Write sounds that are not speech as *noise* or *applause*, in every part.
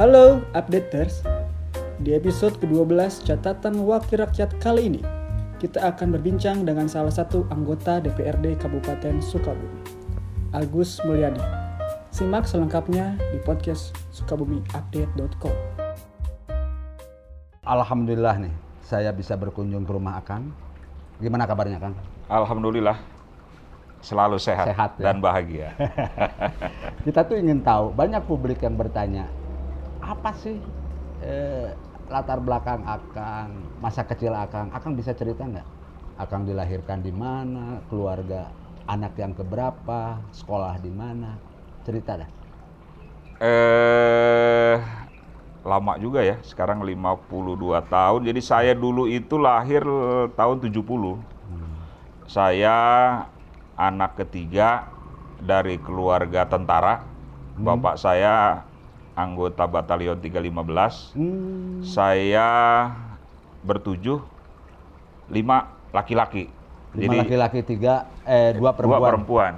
Halo updaters, di episode ke-12 catatan wakil rakyat kali ini kita akan berbincang dengan salah satu anggota DPRD Kabupaten Sukabumi, Agus Mulyadi. Simak selengkapnya di podcast sukabumiupdate.com. Alhamdulillah nih, saya bisa berkunjung ke rumah Akang. Gimana kabarnya Kang? Alhamdulillah selalu sehat, Sehat, ya. dan bahagia. *laughs* Kita tuh ingin tahu, banyak publik yang bertanya, apa sih eh, latar belakang Akang, masa kecil Akang? Akang bisa cerita nggak? Akang dilahirkan di mana, keluarga anak yang keberapa, sekolah di mana? Cerita dah. eh lama juga ya, sekarang 52 tahun. Jadi saya dulu itu lahir tahun 70. Saya anak ketiga dari keluarga tentara. Bapak saya anggota batalion 315. Hmm, Saya bertujuh, lima laki-laki. lima laki-laki tiga, eh dua perempuan. Dua perempuan.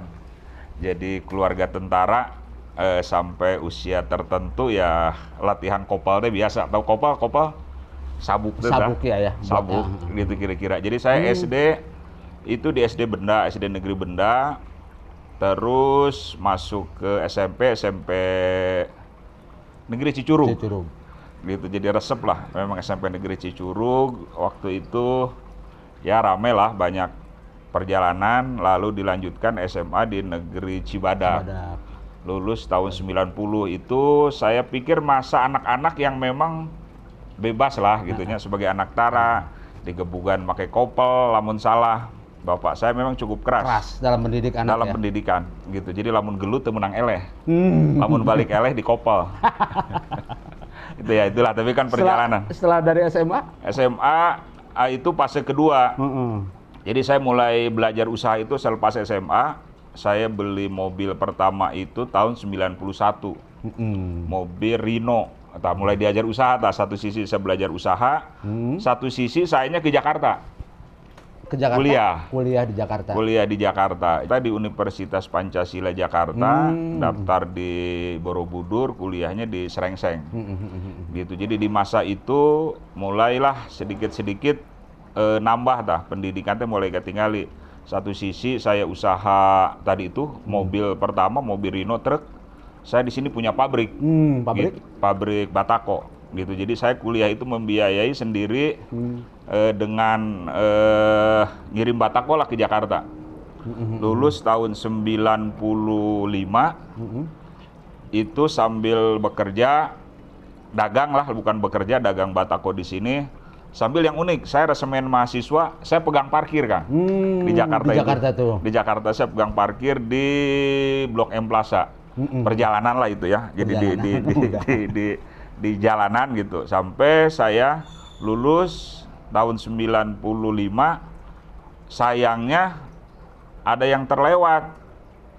Jadi keluarga tentara eh, sampai usia tertentu ya latihan kopal deh biasa. Tahu kopal? Kopal sabuk Sabuk ya, ya. Sabuk Buat- gitu kira-kira. Jadi saya SD itu di SD Benda, SD Negeri Benda. Terus masuk ke SMP, SMP Negeri Cicurug. Cicurug. gitu jadi resep lah. Memang SMP Negeri Cicurug waktu itu ya rame lah banyak perjalanan lalu dilanjutkan SMA di Negeri Cibadak. Badak. lulus tahun 90 itu saya pikir masa anak-anak yang memang bebas lah gitunya sebagai anak tara digebugan pakai kopel lamun salah bapak saya memang cukup keras, Keras dalam mendidik anak dalam ya. pendidikan gitu jadi lamun gelut menang eleh Hmm. lamun balik eleh di kopel *laughs* itu ya itulah tapi kan perjalanan Setelah, setelah dari SMA? SMA ah, itu fase kedua Heeh. jadi saya mulai belajar usaha itu selepas SMA saya beli mobil pertama itu tahun 91 Mm-mm. mobil Rino Atau mulai diajar usaha tah. satu sisi saya belajar usaha Hmm. satu sisi sayanya ke Jakarta Ke Jakarta? Kuliah. Kuliah di Jakarta. kuliah di Jakarta kita di Universitas Pancasila Jakarta Hmm. daftar di Borobudur kuliahnya di Serengseng Hmm, hmm, hmm, hmm. gitu. Jadi di masa itu mulailah sedikit-sedikit eh, nambah dah pendidikan teh mulai ketinggali. Satu sisi saya usaha tadi itu Hmm. mobil pertama mobil Rino truk. Saya di sini punya pabrik. Hmm, pabrik? Gitu, pabrik Batako gitu. Jadi saya kuliah itu membiayai sendiri Hmm. eh, dengan eh, ngirim Batako lah ke Jakarta. Hmm, Lulus tahun 95 hmm, itu sambil bekerja dagang lah bukan bekerja dagang batako di sini sambil yang unik saya resemen mahasiswa saya pegang parkir kan Hmm, di Jakarta di itu. Jakarta tuh. di Jakarta saya pegang parkir di Blok M Plaza Mm-mm. perjalanan lah itu ya jadi di di, di, di, di di jalanan gitu sampai saya lulus tahun 95 sayangnya ada yang terlewat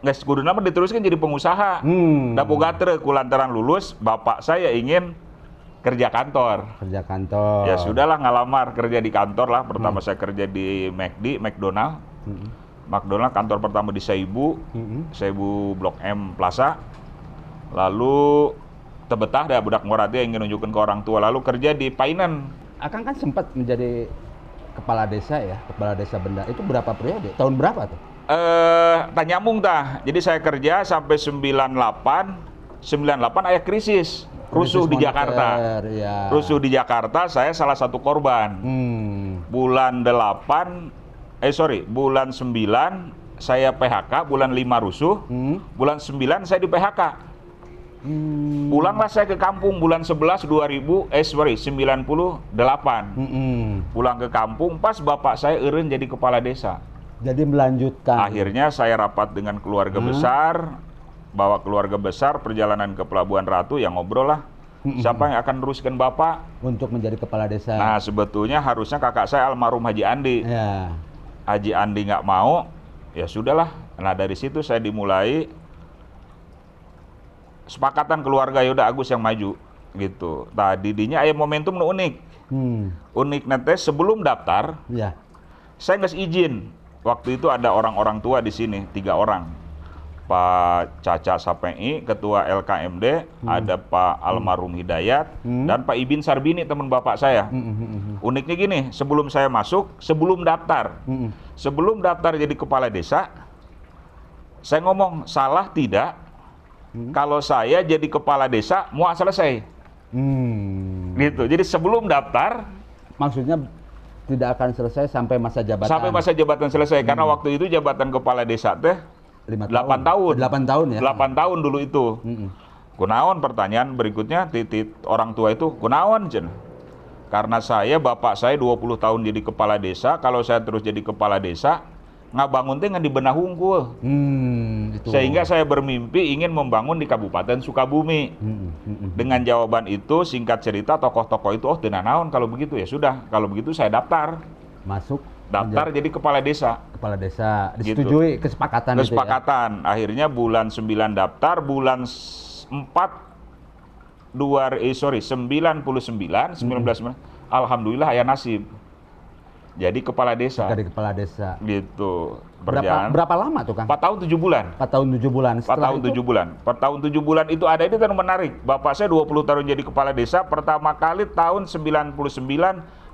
nggak kudu nama diteruskan jadi pengusaha Hmm. Da boga kulantaran lulus, bapak saya ingin kerja kantor. Kerja kantor. Ya sudahlah ngalamar kerja di kantor lah. Pertama saya kerja di McD, McDonald. Hmm, McDonald kantor pertama di Seibu, hmm, hmm. Seibu Blok M Plaza. Lalu tebetah dah budak ngorati yang ingin nunjukin ke orang tua. Lalu kerja di Painan. Akang kan sempat menjadi kepala desa ya, kepala desa benda. Itu berapa periode? Tahun berapa tuh? Eh, tak nyambung tah. Jadi saya kerja sampai 98, 98 ayah krisis. Rusuh di Jakarta. Ya. Rusuh di Jakarta, saya salah satu korban. Hmm. bulan 8 eh sorry bulan 9 saya PHK bulan 5 rusuh Hmm. bulan 9 saya di PHK Hmm. pulanglah saya ke kampung bulan 11 2000 eh sorry 98 Hmm, pulang ke kampung pas bapak saya eureun jadi kepala desa Jadi melanjutkan. akhirnya saya rapat dengan keluarga Hmm. besar bawa keluarga besar perjalanan ke Pelabuhan Ratu yang ngobrol lah Hmm. siapa yang akan teruskan bapak untuk menjadi kepala desa. nah sebetulnya harusnya kakak saya almarhum Haji Andi ya. Haji Andi nggak mau, ya sudahlah. Nah dari situ saya dimulai sepakatan keluarga Yoda Agus yang maju gitu. Tadi dinya aya momentum nu unik. Hmm. Unik nanti sebelum daftar, Ya. saya nggak izin. Waktu itu ada orang-orang tua di sini, tiga orang. Pak Caca Sapei, Ketua LKMD, ada Pak Almarhum Hidayat, Hmm. dan Pak Ibin Sarbini, teman bapak saya. Hmm, hmm, hmm, hmm. Uniknya gini, sebelum saya masuk, sebelum daftar, Hmm, hmm. sebelum daftar jadi kepala desa, saya ngomong salah tidak. Hmm. Kalau saya jadi kepala desa, mau selesai. Hmm. Gitu. Jadi sebelum daftar, Maksudnya tidak akan selesai sampai masa jabatan. sampai masa jabatan selesai. Hmm. Karena waktu itu jabatan kepala desa teh Lima 8 tahun. 8 tahun ya. 8 tahun dulu itu. Hmm. Kunaon pertanyaan berikutnya titit orang tua itu kunaon Jen? Karena saya bapak saya 20 tahun jadi kepala desa, kalau saya terus jadi kepala desa ngabangun teh di benah hungkul. Hmm, itu. Sehingga saya bermimpi ingin membangun di Kabupaten Sukabumi. Hmm, hmm, hmm, hmm. Dengan jawaban itu singkat cerita tokoh-tokoh itu oh tenan naon kalau begitu ya sudah kalau begitu saya daftar masuk daftar jadi kepala desa kepala desa Gitu. disetujui kesepakatan itu ya. kesepakatan akhirnya bulan 9 daftar bulan s- 4 dua eh sorry 99 19 alhamdulillah ayah nasib jadi kepala desa Dari kepala desa. gitu Berapa berjalan berapa lama tuh Kang? 4 tahun 7 bulan 4 tahun 7 bulan. 4 tahun 7 bulan 4 tahun 7 bulan itu ada ini kan menarik bapak saya 20 tahun jadi kepala desa pertama kali tahun 99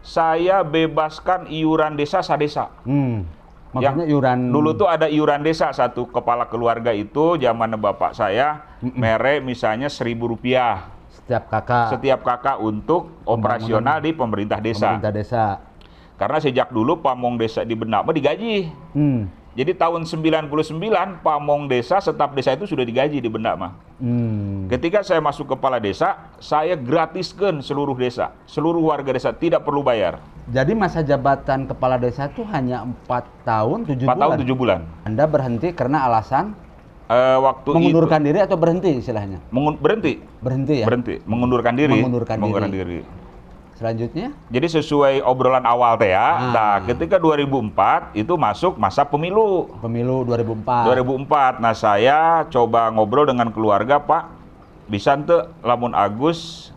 saya bebaskan iuran desa sadesa Hmm. Maksudnya Yang iuran Dulu tuh ada iuran desa satu kepala keluarga itu zaman bapak saya mere misalnya seribu rupiah setiap kakak setiap kakak untuk operasional di pemerintah desa. pemerintah desa. Karena sejak dulu pamong desa di Benak mah digaji. Hmm. Jadi tahun 99 pamong desa staf desa itu sudah digaji di mah. Hmm. Ketika saya masuk kepala desa, saya gratiskan seluruh desa, seluruh warga desa tidak perlu bayar. Jadi masa jabatan kepala desa itu hanya 4 tahun 7 4 bulan. tahun 7 bulan. Anda berhenti karena alasan Eh, waktu mengundurkan diri atau berhenti istilahnya? itu mengun- berhenti, Berhenti ya. berhenti, mengundurkan diri. Mengundurkan diri. Selanjutnya Jadi sesuai obrolan awal teh ya. Ah. Nah, ketika 2004 itu masuk masa pemilu. pemilu 2004. 2004. Nah, saya coba ngobrol dengan keluarga, Pak. Bisa ente lamun Agus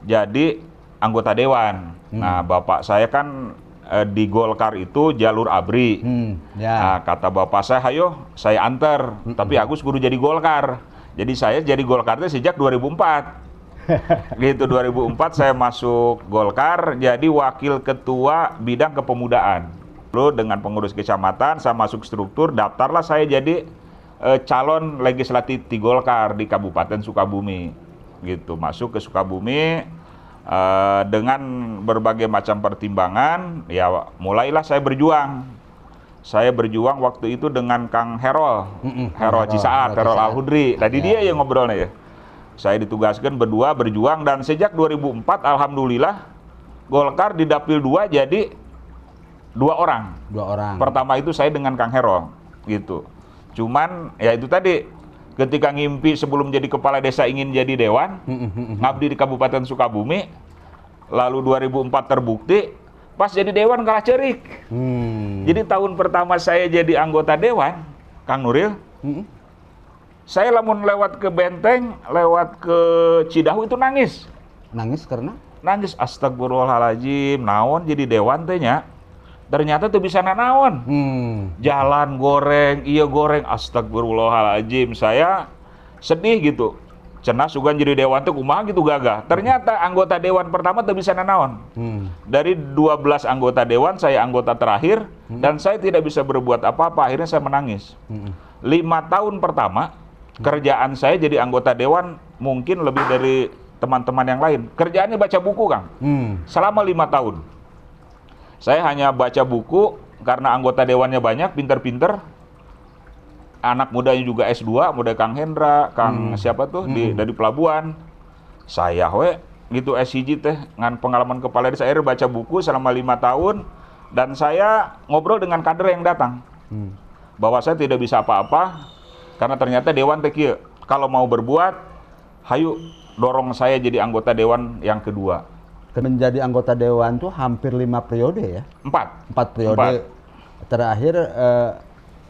jadi anggota dewan. Hmm. Nah, Bapak saya kan eh, di Golkar itu jalur ABRI. Hmm, ya. Nah, kata bapak saya, "Hayo, saya antar." Tapi Agus kudu jadi Golkar. Jadi saya jadi Golkar teh sejak 2004. Gitu 2004 saya masuk Golkar jadi wakil ketua bidang kepemudaan. Lalu dengan pengurus kecamatan saya masuk struktur, daftarlah saya jadi eh, calon legislatif di Golkar di Kabupaten Sukabumi. Gitu, masuk ke Sukabumi eh, dengan berbagai macam pertimbangan, ya mulailah saya berjuang. Saya berjuang waktu itu dengan Kang Herol, Herol Cisaat, Herol. Al-Hudri. Tadi Ya. dia yang ngobrolnya ya. Saya ditugaskan berdua berjuang dan sejak 2004 alhamdulillah Golkar di Dapil 2 jadi dua orang. Dua orang. Pertama itu saya dengan Kang Herol gitu. Cuman ya itu tadi ketika ngimpi sebelum jadi kepala desa ingin jadi dewan, hmm, hmm, hmm. ngabdi di Kabupaten Sukabumi, lalu 2004 terbukti, pas jadi dewan kalah cerik. Hmm. Jadi tahun pertama saya jadi anggota dewan, Kang Nuril, Hmm. Saya lamun lewat ke Benteng, lewat ke Cidahu itu nangis. Nangis karena Nangis, astagfirullahaladzim, naon jadi dewan teh nya. Ternyata tuh bisa naon. hmm. Jalan goreng, iya goreng, astagfirullahaladzim. Saya sedih gitu. Cenah sugan jadi dewan tuh kumaha gitu gagah. Ternyata anggota dewan pertama tuh bisa naon. Hmm. Dari 12 anggota dewan, saya anggota terakhir, dan saya tidak bisa berbuat apa-apa. Akhirnya saya menangis. Hmm. Lima tahun pertama, kerjaan saya jadi anggota dewan mungkin lebih dari teman-teman yang lain. Kerjaannya baca buku, Kang. Hmm. Selama lima tahun. Saya hanya baca buku, karena anggota dewannya banyak, pinter-pinter. Anak mudanya juga S2, muda Kang Hendra, Kang siapa tuh, di, dari pelabuhan. Saya, we, gitu SCG teh, ngan pengalaman kepala desa air baca buku selama lima tahun, dan saya ngobrol dengan kader yang datang Hmm. bahwa saya tidak bisa apa-apa karena ternyata dewan teh kieu. kalau mau berbuat hayu dorong saya jadi anggota dewan yang kedua Menjadi anggota dewan tuh hampir lima periode ya. empat Empat periode. Empat. Terakhir eh,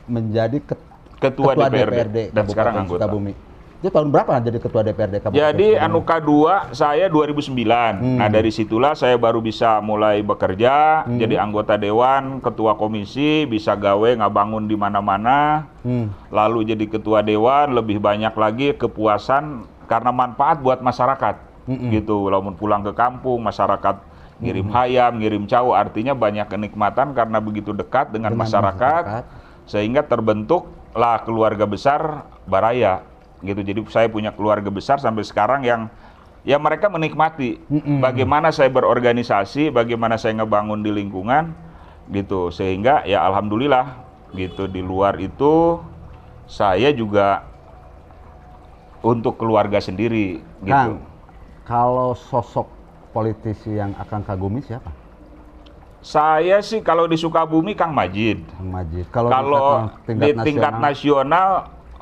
menjadi ket- ketua, DPRD, dan Kabupaten sekarang anggota Sukabumi. Itu tahun berapa jadi ketua DPRD Kabupaten Jadi Sukabumi? Anuka 2 saya 2009. Nah, dari situlah saya baru bisa mulai bekerja, jadi anggota dewan, ketua komisi, bisa gawe ngabangun di mana-mana. Hmm. Lalu jadi ketua dewan, lebih banyak lagi kepuasan karena manfaat buat masyarakat. Gitu. Lalu pulang ke kampung, masyarakat ngirim hayam, ngirim cau, artinya banyak kenikmatan karena begitu dekat dengan, Dengan masyarakat, masyarakat. sehingga terbentuklah keluarga besar Baraya gitu. Jadi saya punya keluarga besar sampai sekarang yang ya mereka menikmati bagaimana saya berorganisasi, bagaimana saya ngebangun di lingkungan gitu. Sehingga ya alhamdulillah gitu di luar itu saya juga untuk keluarga sendiri gitu. Kang, kalau sosok politisi yang akan kagumi siapa? Saya sih kalau di Sukabumi Kang Majid. Kang Majid. Kalau, Kalau tingkat- di tingkat nasional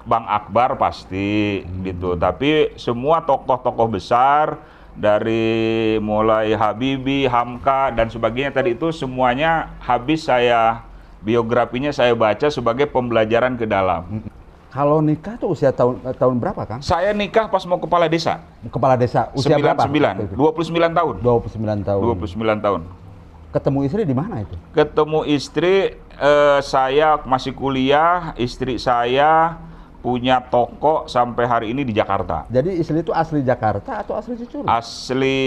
Bang Akbar pasti Hmm. gitu. Tapi semua tokoh-tokoh besar dari mulai Habibie, Hamka dan sebagainya tadi itu semuanya habis saya biografinya saya baca sebagai pembelajaran ke dalam. Kalau nikah tuh usia tahun eh, tahun berapa, Kang? Saya nikah pas mau kepala desa. Kepala desa usia berapa? 99, 29 tahun. 29 tahun. 29 tahun. Ketemu istri di mana itu? ketemu istri eh, saya masih kuliah istri saya punya toko sampai hari ini di Jakarta Jadi istri itu asli Jakarta atau asli Cicurug? asli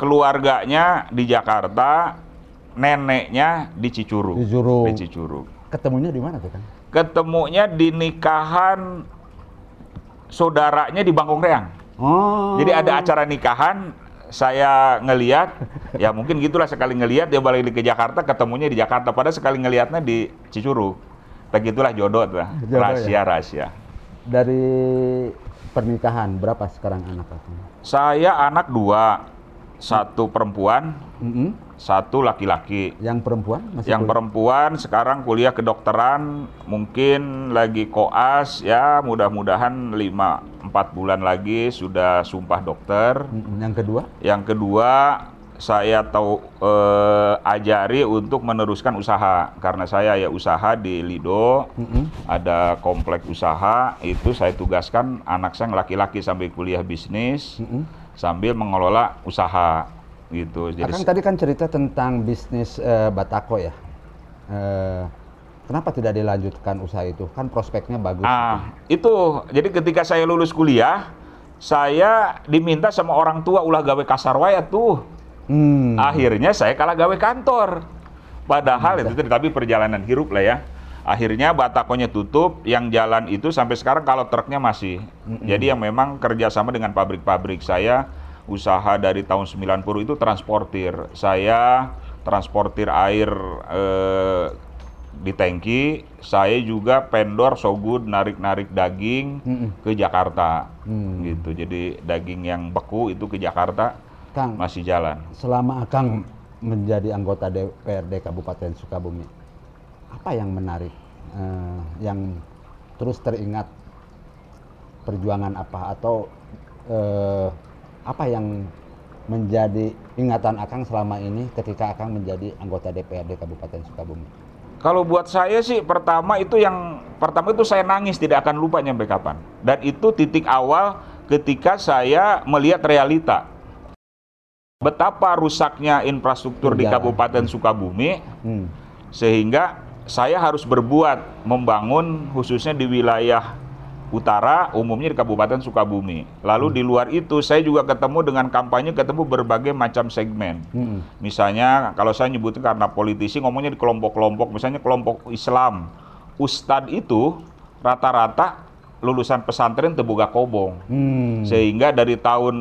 keluarganya di Jakarta neneknya di Cicurug Di Cicurug. di Cicurug Ketemunya di mana tuh, Kang? ketemunya di nikahan saudaranya di Bangkong Reang Oh. jadi ada acara nikahan saya ngeliat ya mungkin gitulah sekali ngeliat dia balik ke Jakarta ketemunya di Jakarta padahal sekali ngelihatnya di Cicurug begitulah jodoh tuh Jodoh rahasia ya? rahasia Dari pernikahan berapa sekarang anak saya anak dua satu perempuan Mm-mm. satu laki-laki Yang perempuan masih yang kuliah? perempuan sekarang kuliah kedokteran mungkin lagi koas ya mudah-mudahan 5 4 bulan lagi sudah sumpah dokter. Yang kedua? Yang kedua, saya tahu eh, ajari untuk meneruskan usaha karena saya ya usaha di Lido, Mm-mm. ada komplek usaha itu saya tugaskan anak saya yang laki-laki sambil kuliah bisnis Mm-mm. sambil mengelola usaha gitu. Jadi Akang tadi kan cerita tentang bisnis eh, Batako ya. Eh, kenapa tidak dilanjutkan usaha itu? Kan prospeknya bagus. Ah, itu. Jadi ketika saya lulus kuliah, saya diminta sama orang tua ulah gawe kasar waya tuh. Hmm. Akhirnya saya kalah gawe kantor. Padahal itu tadi, tapi perjalanan hirup lah ya. Akhirnya batakonya tutup, yang jalan itu sampai sekarang kalau truknya masih. Jadi yang memang kerjasama dengan pabrik-pabrik saya, usaha dari tahun 90 itu transportir. Saya transportir air eh, di tangki, saya juga pendor so good narik-narik daging Mm-mm. ke Jakarta. Hmm. Gitu. Jadi daging yang beku itu ke Jakarta Kang, masih jalan. selama Akang menjadi anggota DPRD Kabupaten Sukabumi, apa yang menarik, eh, yang terus teringat perjuangan apa atau eh, apa yang menjadi ingatan Akang selama ini ketika Akang menjadi anggota DPRD Kabupaten Sukabumi? Kalau buat saya sih pertama itu yang pertama itu saya nangis tidak akan lupa nyampe kapan. Dan itu titik awal ketika saya melihat realita. Betapa rusaknya infrastruktur di Jalan. Kabupaten Sukabumi Hmm. sehingga saya harus berbuat membangun khususnya di wilayah utara umumnya di Kabupaten Sukabumi. Lalu di luar itu saya juga ketemu dengan kampanye ketemu berbagai macam segmen. Hmm. Misalnya kalau saya nyebutnya karena politisi ngomongnya di kelompok-kelompok, misalnya kelompok Islam, Ustadz itu rata-rata lulusan pesantren Tebuga Kobong. Hmm. Sehingga dari tahun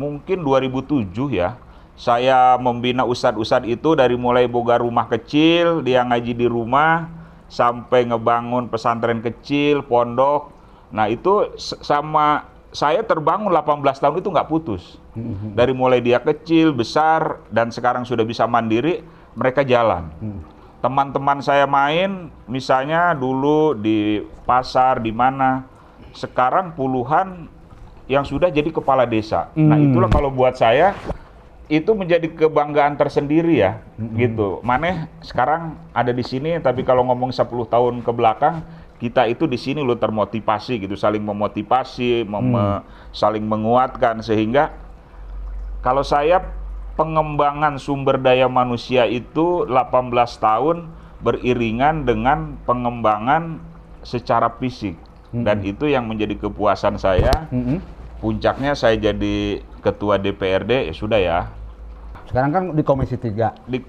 mungkin 2007 ya, saya membina ustadz-ustadz itu dari mulai boga rumah kecil, dia ngaji di rumah, sampai ngebangun pesantren kecil, pondok. Nah itu sama saya terbangun 18 tahun itu nggak putus. Hmm. Dari mulai dia kecil, besar, dan sekarang sudah bisa mandiri, mereka jalan. Hmm. Teman-teman saya main, misalnya dulu di pasar, di mana, sekarang puluhan yang sudah jadi kepala desa. Nah Hmm. itulah kalau buat saya, itu menjadi kebanggaan tersendiri ya, gitu. Maneh sekarang ada di sini, tapi kalau ngomong 10 tahun ke belakang, kita itu di sini lo termotivasi gitu, saling memotivasi, mem- Hmm. saling menguatkan sehingga kalau saya pengembangan sumber daya manusia itu 18 tahun beriringan dengan pengembangan secara fisik dan itu yang menjadi kepuasan saya. Mm-mm. Puncaknya saya jadi ketua DPRD ya sudah ya. Sekarang kan di Komisi 3. Di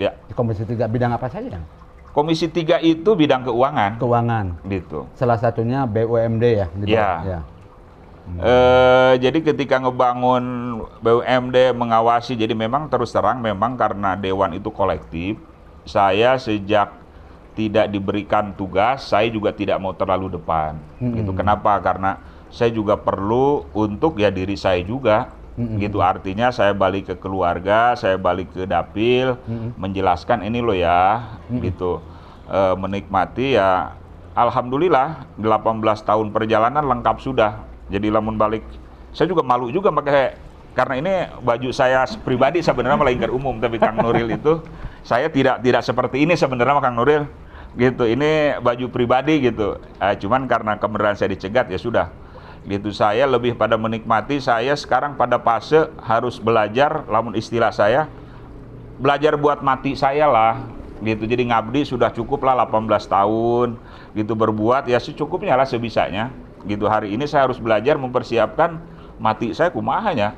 ya, Di Komisi 3 bidang apa saja? Komisi 3 itu bidang keuangan Keuangan. gitu. Salah satunya BUMD ya? Iya. bawah- ya. Eh, jadi ketika ngebangun BUMD mengawasi, jadi memang terus terang memang karena dewan itu kolektif, saya sejak tidak diberikan tugas, saya juga tidak mau terlalu depan. Mm-mm. Gitu. Kenapa? Karena saya juga perlu untuk ya diri saya juga. Mm-mm. Gitu artinya saya balik ke keluarga, saya balik ke dapil, Mm-mm. menjelaskan ini loh ya, gitu. Eh, menikmati ya alhamdulillah 18 tahun perjalanan lengkap sudah. Jadi lamun balik saya juga malu juga pakai karena ini baju saya pribadi sebenarnya melainkan umum tapi Kang Nuril itu saya tidak tidak seperti ini sebenarnya Kang Nuril gitu ini baju pribadi gitu Eh, cuman karena kebenaran saya dicegat ya sudah gitu. Saya lebih pada menikmati saya sekarang pada fase harus belajar lamun istilah saya belajar buat mati saya lah. Gitu. Jadi ngabdi sudah cukup lah 18 tahun gitu. Berbuat ya secukupnya lah sebisanya. Gitu. Hari ini saya harus belajar mempersiapkan mati saya kumahanya